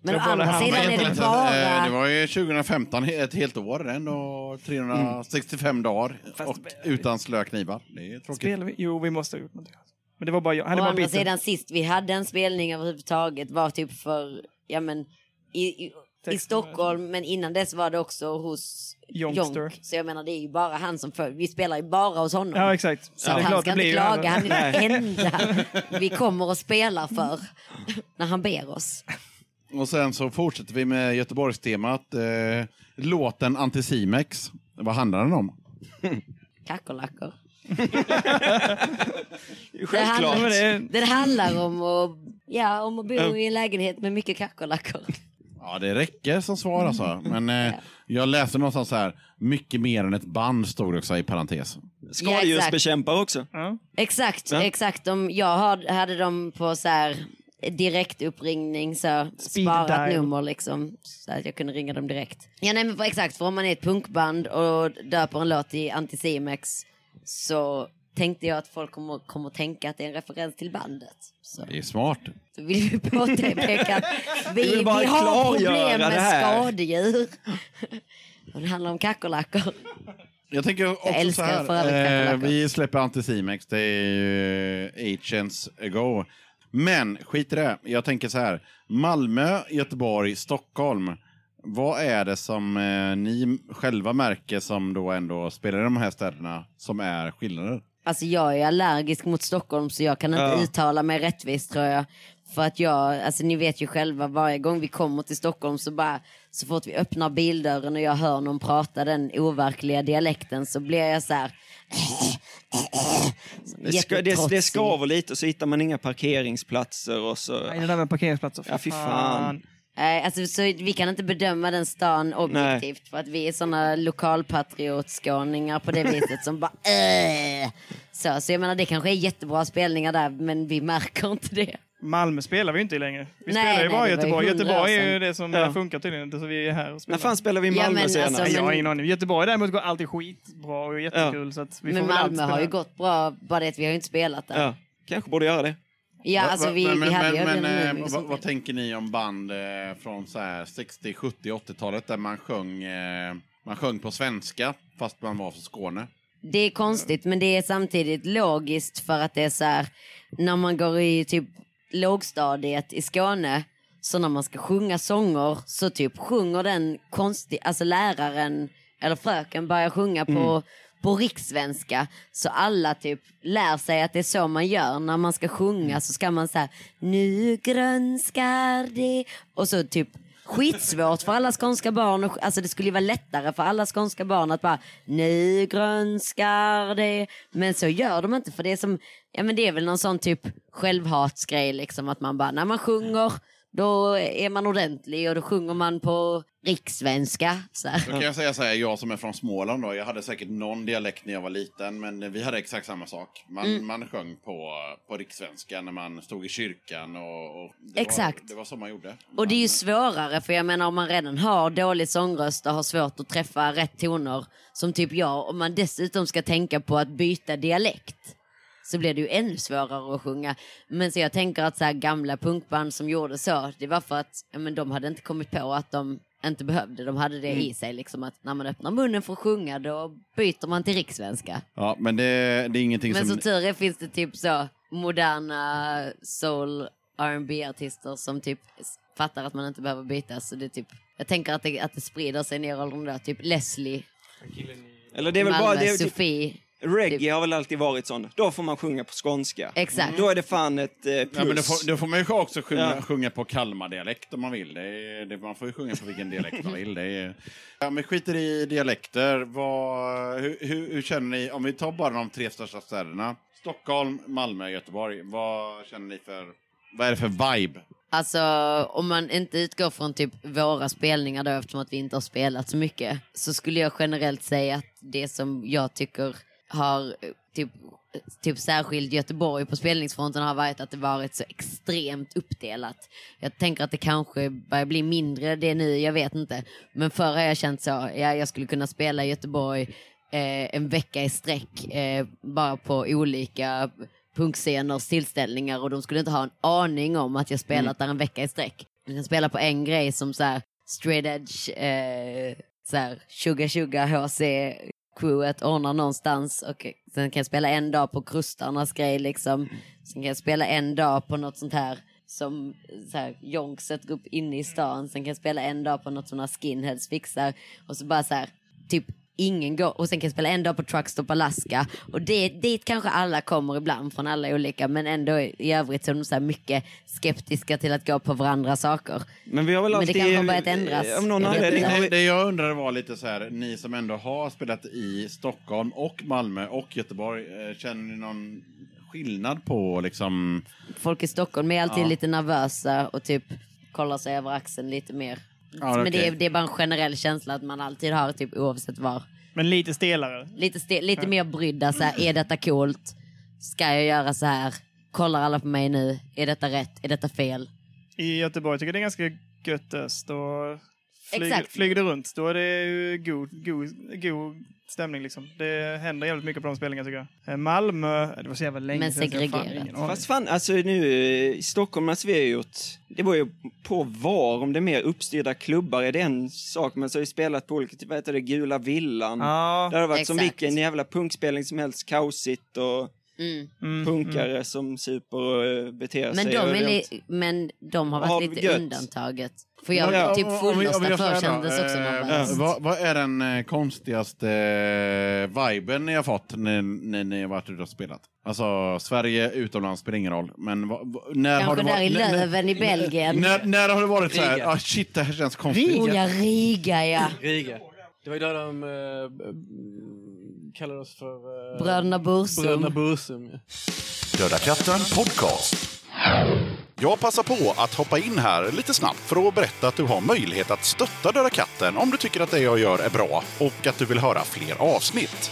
Men å andra sidan är det eh, bara... Det var ju 2015, ett helt år, ändå 365 dagar Fast- och utan slöknivar. Det är tråkigt. Spelar vi? Jo, vi måste ha gjort någonting. Men det var bara jag. Han är Å andra sidan sist vi hade en spelning överhuvudtaget var typ för, ja men, i, i, i Stockholm men innan dess var det också hos Youngster. Jonk. Så jag menar det är ju bara han som för, vi spelar ju bara hos honom. Ja, exakt. Så är han klart ska inte klaga, han är den enda vi kommer och spelar för när han ber oss. Och sen så fortsätter vi med Göteborgstemat. Eh, låten Anticimex. Vad handlar den om? Kackerlackor. Det handlar, det- handlar om att, ja, om att bo i en lägenhet med mycket kackerlackor. Ja, det räcker som svar alltså. Men eh, jag läste någonstans så här, mycket mer än ett band stod det också i parentes. Skadedjursbekämpare också. Ja. Exakt, Ja. exakt. De, jag har- hade dem på så här direktuppringning, så sparat dial. nummer liksom. Så att jag kunde ringa dem direkt. Ja nej men för, exakt, för om man är ett punkband och döper en låt i Anticimex så tänkte jag att folk kommer, kommer tänka att det är en referens till bandet. Så, Det är smart. så vill vi påpeka att vi, vi har problem med skadedjur. och det handlar om kackerlackor. Jag tänker också älskar så här. Eh, vi släpper Anticimex, det är ju Agents ago. Men skit i det. Jag tänker så här. Malmö, Göteborg, Stockholm. Vad är det som eh, ni själva märker som då ändå spelar i de här städerna som är skillnader? Alltså jag är allergisk mot Stockholm så jag kan inte Ja. uttala mig rättvist tror jag. För att jag, alltså ni vet ju själva varje gång vi kommer till Stockholm så bara så fort vi öppnar bildörren och jag hör någon prata den overkliga dialekten så blir jag så här. Det, ska, det, det skaver lite och så hittar man inga parkeringsplatser och så... Nej, det där med parkeringsplatser. Ja, fy fan. Nej, alltså, så vi kan inte bedöma den stan objektivt för att vi är såna lokalpatriotskåningar på det viset som bara äh. så, så jag menar det kanske är jättebra spelningar där men vi märker inte det. Malmö spelar vi inte längre. Vi Nej, spelar ju nej, bara ju Göteborg. Göteborg är ju det som Ja. eh, funkar tydligen. Det så vi är här och spelar. När fan spelar vi i Ja, Malmö men senast? alltså, jag har ingen aning. Göteborg däremot går alltid skitbra och jättekul. Så att vi Men får Malmö har ju gått bra, bara det att vi har ju inte spelat där. Ja, Ja, kanske borde göra det. alltså vi, men, vi hade ju men, men, redan eh, nu, vad, vad tänker ni om band eh, från så här 60, 70, 80-talet där man sjöng, eh, man sjöng på svenska fast man var från Skåne? Det är konstigt men det är samtidigt logiskt för att det är så här när man går i typ lågstadiet i Skåne så när man ska sjunga sånger så typ sjunger den konstigt, alltså läraren eller fröken börjar sjunga på, på rikssvenska så alla typ lär sig att det är så man gör. När man ska sjunga så ska man säga nu grönskar det. Och så typ skitsvårt för alla skånska barn. och- Alltså det skulle ju vara lättare för alla skånska barn att bara nu grönskar det. Men så gör de inte för det är som, ja men det är väl någon sån typ självhatsgrej liksom att man bara när man sjunger då är man ordentlig och då sjunger man på rikssvenska. Så här. Då kan jag säga så här, jag som är från Småland då, jag hade säkert någon dialekt när jag var liten, men vi hade exakt samma sak. Man, Mm. man sjöng på, på rikssvenska när man stod i kyrkan och, och det, Exakt. Var, det var så man gjorde. Och det är ju Man- svårare för jag menar om man redan har dålig sångröst och har svårt att träffa rätt toner som typ jag om man dessutom ska tänka på att byta dialekt så blir det ju ännu svårare att sjunga. Men så jag tänker att så här gamla punkband som gjorde så det var för att ja, men de hade inte kommit på att de inte behövde. De hade det i sig liksom att när man öppnar munnen för att sjunga då byter man till rikssvenska. Ja, men det, det är ingenting Men som... som tur är finns det typ så moderna soul rb artister som typ fattar att man inte behöver byta. Så det är typ, jag tänker att det, att det sprider sig ner åldern där. Typ Leslie, Eller det är väl Malmö, bara... Det är, Sofie. Reggae har väl alltid varit sån. Då får man sjunga på skånska. Exakt. Då är det fan ett eh, plus. Ja, men då, får, då får man ju också sjunga, Ja. sjunga på Kalmardialekt om man vill. Det är, det, man får ju sjunga på vilken dialekt man vill. Det är, ja, men skiter i dialekter. Vad, hur, hur, hur känner ni, om vi tar bara de tre största städerna. Stockholm, Malmö, Göteborg. Vad känner ni för, vad är det för vibe? Alltså om man inte utgår från typ våra spelningar då eftersom att vi inte har spelat så mycket så skulle jag generellt säga att det som jag tycker har typ, typ särskilt Göteborg på spelningsfronten har varit att det varit så extremt uppdelat. Jag tänker att det kanske börjar bli mindre det nu, jag vet inte. Men förr har jag känt så, ja, jag skulle kunna spela i Göteborg eh, en vecka i sträck eh, bara på olika punksceners tillställningar och de skulle inte ha en aning om att jag spelat där en vecka i sträck. Jag kan spela på en grej som så här straight edge, eh, så här Sugar Sugar HC crewet ordnar någonstans och sen kan jag spela en dag på krustarnas grej liksom. Sen kan jag spela en dag på något sånt här som så här, Jonk sätter upp inne i stan. Sen kan jag spela en dag på något som några skinheads fixar. Och så bara så här, typ ingen går. Och sen kan jag spela en dag på Truckstop Alaska. Och det, dit kanske alla kommer ibland från alla olika. Men ändå i övrigt så är de så här mycket skeptiska till att gå på varandra saker. Men vi har väl Men det kanske har börjat ändras. Av någon anledning Det, det jag undrade var lite så här, ni som ändå har spelat i Stockholm och Malmö och Göteborg, eh, känner ni någon skillnad på liksom... Folk i Stockholm är alltid Ja. lite nervösa och typ kollar sig över axeln lite mer. Ja, Men det, okej. är, det är bara en generell känsla att man alltid har typ oavsett var. Men lite stelare. Lite, ste- lite mer brydda så här, är detta coolt? Ska jag göra så här? Kollar alla på mig nu? Är detta rätt? Är detta fel? I Göteborg tycker jag det är ganska gött öst. Då flyger, Exakt. flyger det runt. Då är det ju god, god, god stämning liksom. Det händer jävligt mycket på de spelningarna tycker jag. Eh, Malmö, det var så jävla länge Men fan segregerat. Fast fan, alltså nu eh, i Stockholm när vi har gjort, det var ju på var, om det är mer uppstyrda klubbar är det en sak, men så har vi spelat på olika, typ, vad heter det, Gula Villan. Ja, Där har det varit som exakt. vilken jävla punkspelning som helst, kaosigt och Mm. mm, punkare som super och eh, beter Men, sig. de är li- men de har Har varit lite gött. undantaget. För jag Ja, typ här förr kändes också eh, nervöst. vad, vad är den eh, konstigaste eh, viben ni har fått när, när ni har varit ute och spelat? Alltså, Sverige, utomlands, spelar ingen roll. Men vad- vad- när har Kanske det där i varit, när- Löven i Belgien. När, när har det varit så här, Riga. ah, shit det här känns konstigt? Ja, Riga ja. Riga. Det var ju där de äh, kallade oss för... eh, Bröderna Bursum. Bröderna Bursum. ja. Döda katten podcast. Jag passar på att hoppa in här lite snabbt för att berätta att du har möjlighet att stötta Döda katten om du tycker att det jag gör är bra och att du vill höra fler avsnitt.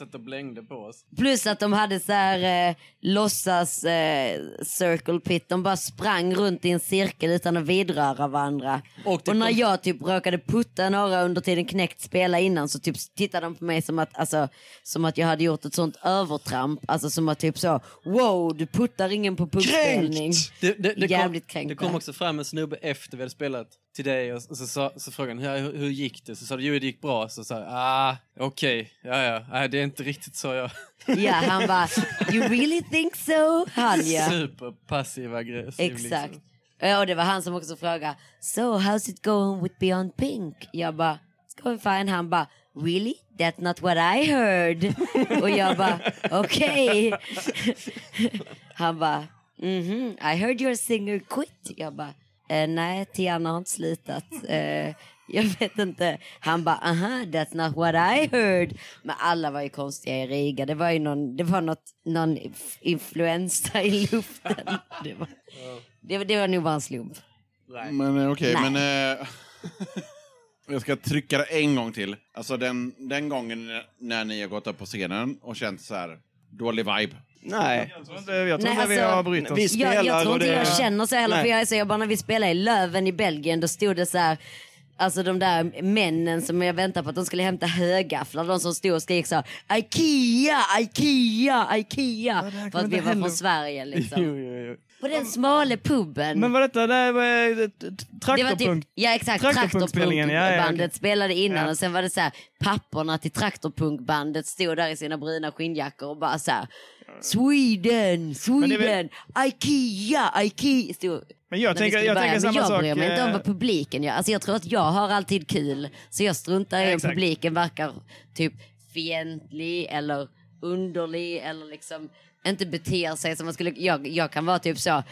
Satt och blängde på oss. Plus att de hade så här eh, låtsas eh, circle pit. De bara sprang runt i en cirkel utan att vidröra varandra. Och Och, när jag typ råkade putta några under tiden Knäckt spela innan så typ tittade de på mig som att, alltså, som att jag hade gjort ett sånt övertramp. Alltså som att typ så, wow du puttar ingen på punkspelning. Det, det, det, Jävligt kom, kränkta. det kom också fram en snubbe efter vi hade spelat till dig och, så, sa, så frågade han hur, hur gick det? Så sa du jo det gick bra. Så sa jag ah okej, ja ja, nej, det är inte riktigt så jag... Ja han bara, you really think so? Han ja. Superpassiv aggressiv. Exakt. Liksom. Ja, och det var han som också frågade So how's it going with Beyond Pink? Jag bara going fine. Han bara, really? That's not what I heard. Och jag bara, okej. Han bara, mhm, I heard your singer quit. Jag bara, eh, nej, Tiana har inte slutat. Eh, jag vet inte. Han bara, aha, that's not what I heard. Men alla var ju konstiga i Riga. Det var ju någon, det var något, någon inf- influensa i luften. Det var, det, var- det var nog bara en slump. Men eh, okej, Nej. men... Eh, jag ska trycka det en gång till. Alltså den, den gången när ni har gått upp på scenen och känt så här dålig vibe. Nej. Jag tror inte, jag tror Nej, inte vi alltså, har brytt oss. vi- Jag, jag spelar tror inte det- jag känner så heller. Nej. För jag, är så, jag bara när vi spelade i Löven i Belgien då stod det så här. Alltså de där männen som jag väntade på att de skulle hämta högafflar. De som stod och skrek så Ikea, Ikea, Ikea. här för att vi var från Sverige liksom. Jo, jo, jo. På den smala puben. Men var detta var, eh, det var typ, traktorpunk? ja exakt, Traktorpunkspelningen, ja, ja, Traktorpunkbandet okej. spelade innan Ja. och sen var det så här, papporna till Traktorpunkbandet stod där i sina bruna skinnjackor och bara så här, Sweden, Sweden, väl- Ikea, Ikea. Stod, Men jag tänker, jag tänker samma jag sak. bryr mig inte om eh, vad publiken gör. Alltså jag tror att jag har alltid kul. Så jag struntar i om publiken verkar typ fientlig eller underlig eller liksom inte beter sig som man skulle... Jag, jag kan vara typ så, ha,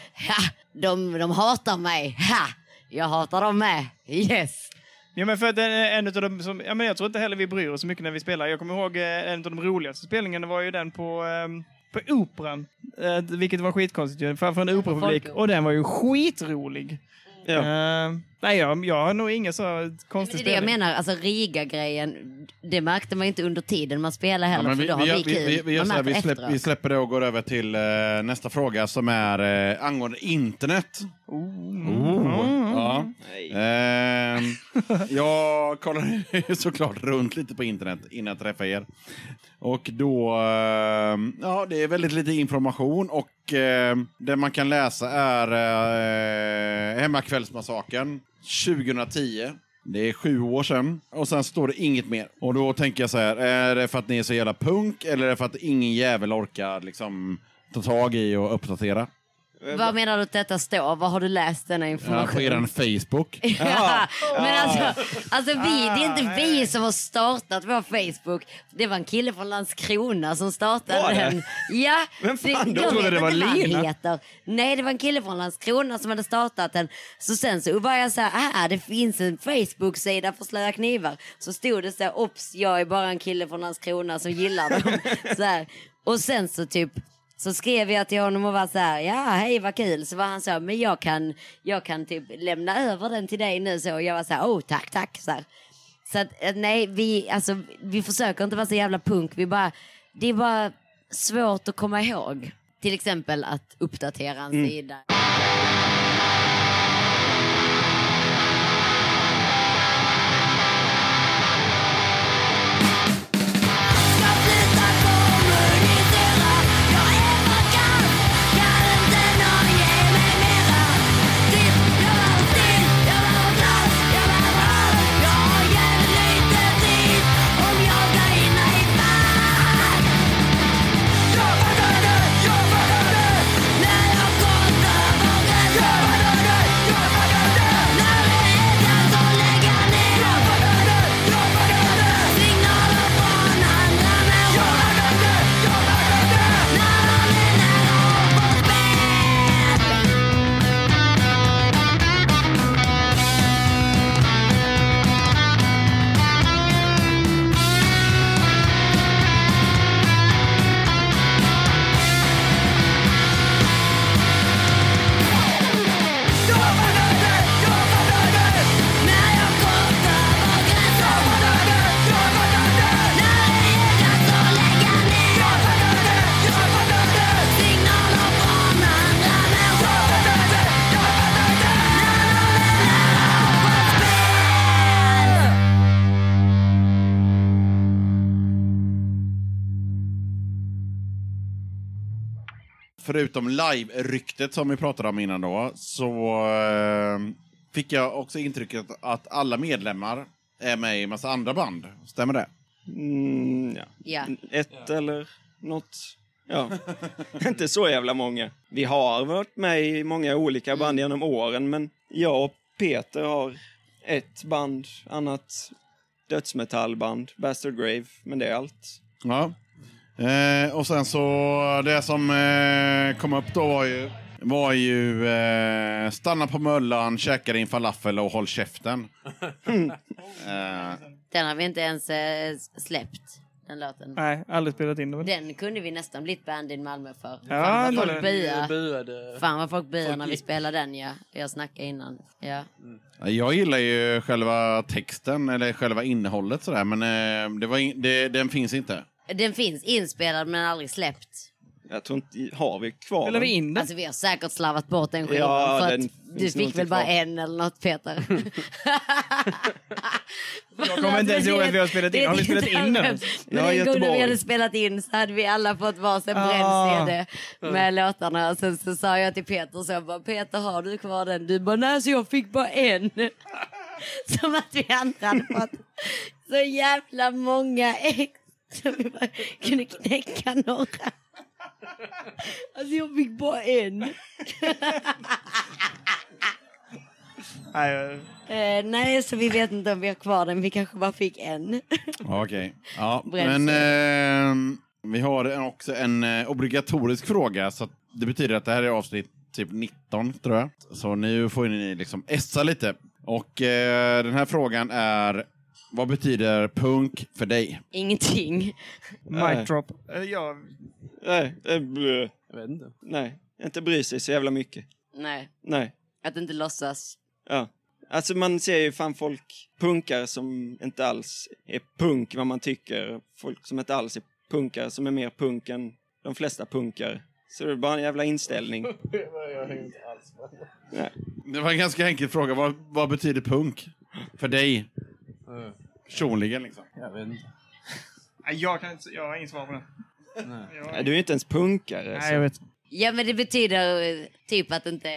de, de hatar mig, ha, jag hatar dem med, yes. Ja, men för att en, en utav de som, ja, men jag tror inte heller vi bryr oss så mycket när vi spelar. Jag kommer ihåg eh, en av de roligaste spelningarna var ju den på, ehm, på Operan. Eh, vilket var skitkonstigt. Framför en operapublik. Och den var ju skitrolig. Ja. Eh, nej, jag, jag har nog ingen så Det konstig är det jag menar, alltså Riga-grejen, det märkte man inte under tiden man spelade heller, Ja, men för vi, då har vi, vi, vi, kul. vi, vi, så här, vi, släpp, vi släpper det och går över till eh, nästa fråga som är eh, angående internet. Oh. Ja. Ehm, jag kollade såklart runt lite på internet innan jag träffade er. Och då, ehm, ja det är väldigt lite information och ehm, det man kan läsa är uh, Hemmakvällsmassakern 2010. Det är sju år sedan och sen står det inget mer. Och då tänker jag så här, är det för att ni är så jävla punk eller är det för att ingen jävel orkar liksom ta tag i och uppdatera? Vad menar du att detta står? Vad har du läst denna Ja, information? på eran Facebook. Ja, men alltså, alltså vi, det är inte vi som har startat vår Facebook. Det var en kille från Landskrona som startade Var det? den. Ja, Vem fan då? jag trodde det var Lina. heter. Nej, det var en kille från Landskrona som hade startat den. Så sen så var jag så här, ah, det finns en Facebook-sida för slöa knivar. Så stod det så här, ops, jag är bara en kille från Landskrona som gillar dem. så här. Och sen så typ så skrev jag till honom och var så här, ja hej vad kul. Så var han så, men jag kan, jag kan typ lämna över den till dig nu. Så och jag var så här, oh tack tack. Så, här. så att, eh, nej, vi, alltså, vi försöker inte vara så jävla punk. Vi bara, det är bara svårt att komma ihåg. Till exempel att uppdatera en sida. Förutom live-ryktet som vi pratade om innan då, så eh, fick jag också intrycket att alla medlemmar är med i en massa andra band. Stämmer det? Mm, ja. Ja. Ett eller något. Ja, inte så jävla många. Vi har varit med i många olika band genom åren, men jag och Peter har ett band, annat dödsmetallband, Bastard Grave, men det är allt. Ja. Eh, och sen så, det som eh, kom upp då var ju, var ju eh, stanna på Möllan, käka din falafel och håll käften. eh, Den har vi inte ens eh, släppt, den låten. Nej, aldrig spelat in väl? Den kunde vi nästan blivit band in Malmö för. Ja, Fan vad folk buade. Fan vad folk buade när vi spelade den ja. Jag snackade innan. Ja. jag gillar ju själva texten, eller själva innehållet sådär, men eh, det var in, det, den finns inte. Den finns inspelad men aldrig släppt. Jag tror inte, har vi kvar Spelar vi den? in det? Alltså vi har säkert slarvat bort den skivan Ja, för den att du fick väl bara kvar. en eller något Peter. Jag kommer inte ens ihåg att vi har spelat in. Har vi spelat in den? Men Ja, en gång när vi hade spelat in så hade vi alla fått varsin Ah. bränd CD med låtarna. Och sen så sa jag till Peter så jag bara, Peter har du kvar den? Du bara, nej så jag fick bara en. Som att vi andra hade fått så jävla många ex. Så vi bara kunde knäcka några. Alltså jag fick bara en. Nej, eh, nej, så vi vet inte om vi har kvar den. Vi kanske bara fick en. Okej. Ja, Bränsle. men eh, vi har också en eh, obligatorisk fråga. Så det betyder att det här är avsnitt typ 19, tror jag. Så nu får ni liksom essa lite. Och eh, den här frågan är, vad betyder punk för dig? Ingenting. mic drop. Eh, Ja, Nej, eh, blö. Jag vet inte. nej, inte bry sig så jävla mycket. Nej, Nej, att inte låtsas. ja. Alltså man ser ju fan folk, punkare som inte alls är punk vad man tycker. Folk som inte alls är punkare som är mer punk än de flesta punkare. Så det är bara en jävla inställning. Nej. Det var en ganska enkel fråga. Vad, vad betyder punk för dig? Personligen liksom. Jag vet inte. Nej, jag, kan inte, jag har inget svar på det. Nej, du är ju inte ens punkare. nej, så. jag vet. Ja men det betyder eh, typ att inte,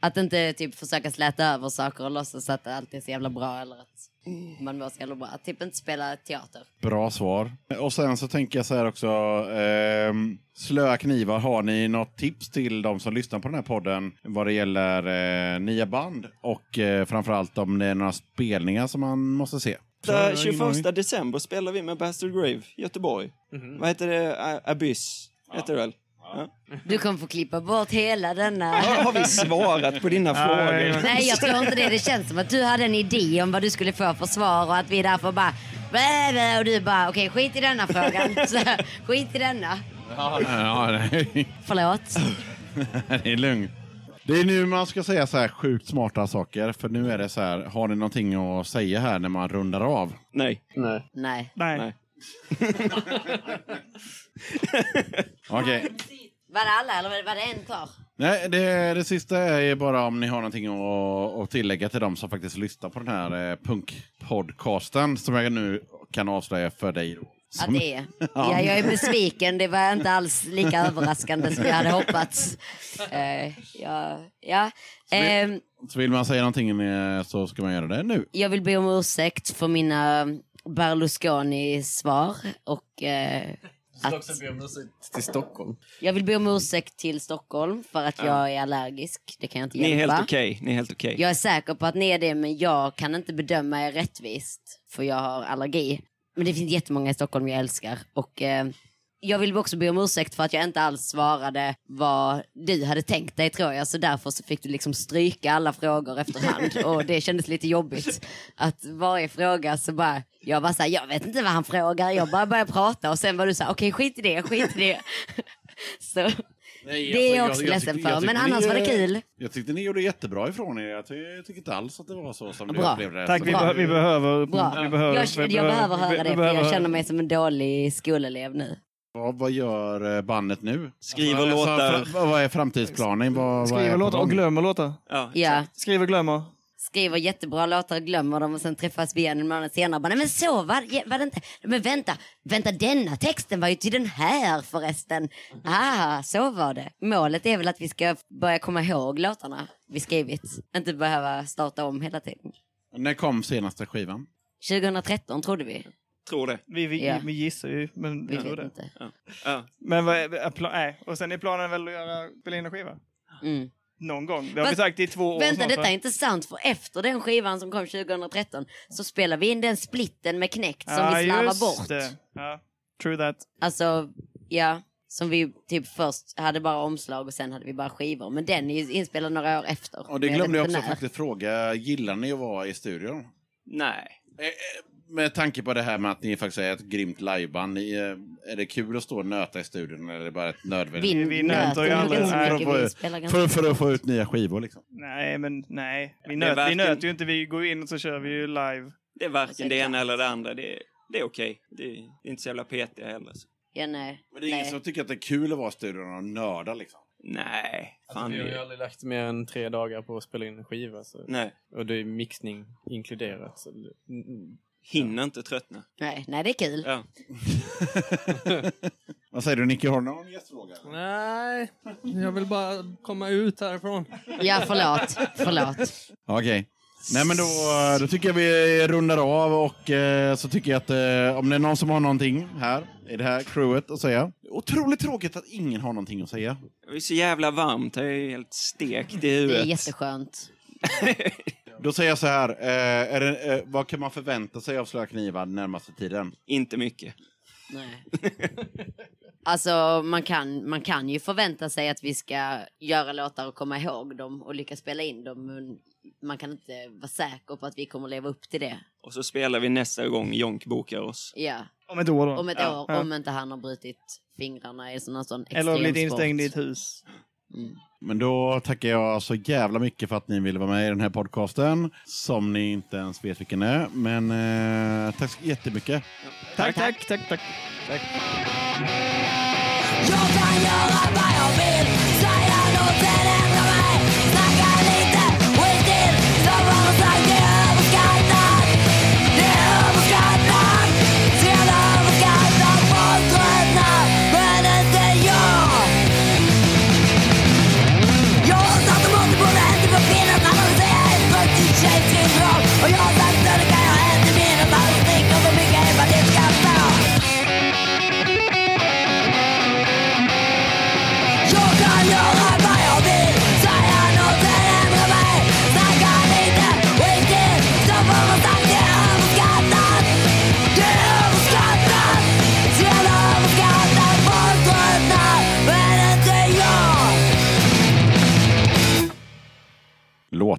att inte typ försöka släta över saker och låtsas att alltid är så jävla bra eller att man mår så jävla bra. Att typ inte spela teater. Bra svar. Och sen så tänker jag så här också. ehm, slöa knivar, har ni något tips till de som lyssnar på den här podden vad det gäller eh, nya band? Och eh, framförallt om det är några spelningar som man måste se. Den 21 december spelar vi med Bastard Grave, Göteborg. Mhm. Vad heter det? Abyss, heter det väl? Du kommer få klippa bort hela denna... Har har vi svarat på dina frågor? Nej jag tror inte det. Det känns som att du hade en idé om vad du skulle få för svar och att vi därför bara... "Bä, bä", Och du bara okej skit i denna frågan. Så, skit i denna. Ja, nej. Förlåt. det är lugnt. Det är nu man ska säga så här sjukt smarta saker. För nu är det så här, har ni någonting att säga här när man rundar av? Nej. Nej. Nej. Nej. Okej. Var det alla eller var det en kvar? Nej, det, det sista är bara om ni har någonting att, att tillägga till dem som faktiskt lyssnar på den här eh, punkpodcasten som jag nu kan avslöja för dig. Som, det är. Ja, jag är besviken. Det var inte alls lika överraskande som jag hade hoppats. Eh, ja, ja. Ehm, så vill man säga någonting så ska man göra det nu. jag vill be om ursäkt för mina Berlusconi-svar. Och eh, Ska att också be om ursäkt till Stockholm. jag vill be om ursäkt till Stockholm för att jag är allergisk. Det kan jag inte Ni är hjälpa. helt okej. Ni är helt okej. Jag är säker på att ni är det, men jag kan inte bedöma er rättvist. För jag har allergi. Men det finns jättemånga i Stockholm jag älskar. Och eh, jag vill också be om ursäkt för att jag inte alls svarade vad du hade tänkt dig tror jag. Så därför så fick du liksom stryka alla frågor efterhand. Och det kändes lite jobbigt. Att varje fråga så bara, jag var såhär, jag vet inte vad han frågar. Jag bara började prata och sen var du såhär, okej skit i det, skit i det. så Nej, det är jag också ledsen tyckte- för. Men annars ni, var det kul. Jag tyckte ni gjorde jättebra ifrån er. Jag ty- jag tycker inte alls att det var så som Bra. upplevde det. Tack, Så vi, bra. be- vi behöver... Bra. Vi behöver jag, vi jag behöver höra vi- det för jag känner mig som en dålig skolelev nu. Vad, vad gör eh, bandet nu? Skriver Alltså, låtar. fra- vad är framtidsplanen? Vad, vad Skriver låtar och glömmer låtar. Ja. Ja, Skriver och glömmer. skriver jättebra låtar, glömmer dem och sen träffas vi igen en månad senare. och Bara, Nej men så var, var det inte. Men vänta, vänta denna texten var ju till den här förresten. Ah, så var det. Målet är väl att vi ska börja komma ihåg låtarna vi skrivit. Inte behöva starta om hela tiden. När kom senaste skivan? 2013 trodde vi. Tror det. Vi, vi, Ja. vi gissar ju, men Vi vi tror vet det. inte. Ja. Men vad är, är nej. Och sen är planen väl att göra, spela in en skiva? Mm. någon gång. Det har vi Fast- sagt i två år Vänta, snart, detta va? är inte sant. För efter den skivan som kom 2013 så spelade vi in den splitten med Knäckt som Ja, vi slarvade just bort. det. Ja, true that. Alltså, ja. Som vi typ först hade bara omslag och sen hade vi bara skivor. Men den är ju inspelad några år efter. Och det Men glömde jag också när. faktiskt fråga. Gillar ni att vara i studion? Nej. Eh, eh, Med tanke på det här med att ni faktiskt är ett grymt liveband. ni, eh, Är det kul att stå och nöta i studion eller är det bara ett nödvändigt? Vi, Vi nöter ju aldrig. för- Vi För, för att få ut nya skivor liksom. Nej, men nej. Vi, nöt, vi varken- nöter ju inte. Vi går in och så kör vi ju live. Det är varken det ena eller det andra. Det är, det är okej. Det är inte så jävla petiga heller. Så. Ja, nej. Men det är ingen nej. som tycker att det är kul att vara i studion och nörda liksom. Nej. Fan, Alltså, vi har ju aldrig lagt mer än tre dagar på att spela in en skiva. Så. nej. Och det är mixning inkluderat. Så Hinner inte tröttna. nej. Nej, det är kul. Ja. Vad säger du Nicky, har du någon gästfråga? Nej, jag vill bara komma ut härifrån. Ja, förlåt. Förlåt. Okej. Nej men då, då tycker jag vi rundar av och eh, så tycker jag att eh, om det är någon som har någonting här i det här crewet att säga. Otroligt tråkigt att ingen har någonting att säga. Det är så jävla varmt. Jag är helt stekt i Det är huvudet. jätteskönt. Då säger jag så här, eh, är det, eh, vad kan man förvänta sig av Slöa knivar den närmaste tiden? Inte mycket. Nej. Alltså, man kan, man kan ju förvänta sig att vi ska göra låtar och komma ihåg dem och lyckas spela in dem. Men man kan inte vara säker på att vi kommer leva upp till det. Och så spelar vi nästa gång Jonk bokar oss. Ja, Om ett år då. om ett Ja. år. Ja. Om inte han har brutit fingrarna i sån sån Eller blivit extremsport. instängd i ett hus. Mm. Men då tackar jag så jävla mycket för att ni ville vara med i den här podcasten. Som ni inte ens vet vilken är. Men eh, tack så jättemycket. Tack, tack, tack, tack. Jag kan göra vad jag vill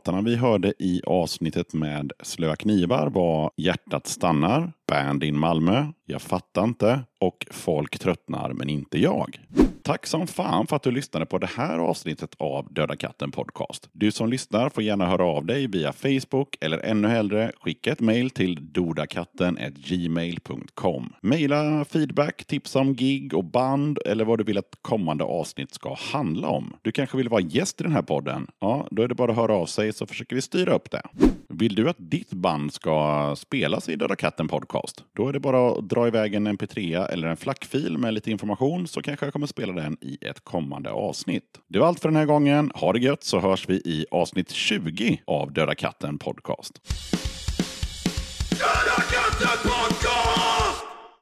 Låtarna vi hörde i avsnittet med Slöa knivar var Hjärtat stannar, Band in Malmö, Jag fattar inte och Folk tröttnar men inte jag. Tack som fan för att du lyssnade på det här avsnittet av Döda katten podcast. Du som lyssnar får gärna höra av dig via Facebook eller ännu hellre skicka ett mejl till dodakatten@gmail.com. Mejla feedback, tips om gig och band eller vad du vill att kommande avsnitt ska handla om. Du kanske vill vara gäst i den här podden? Ja, då är det bara att höra av sig så försöker vi styra upp det. Vill du att ditt band ska spelas i Döda katten podcast? Då är det bara att dra iväg en mp3 eller en flackfil med lite information så kanske jag kommer spela den i ett kommande avsnitt. Det var allt för den här gången. Ha det gött så hörs vi i avsnitt 20 av Döda katten podcast. Döda katten podcast!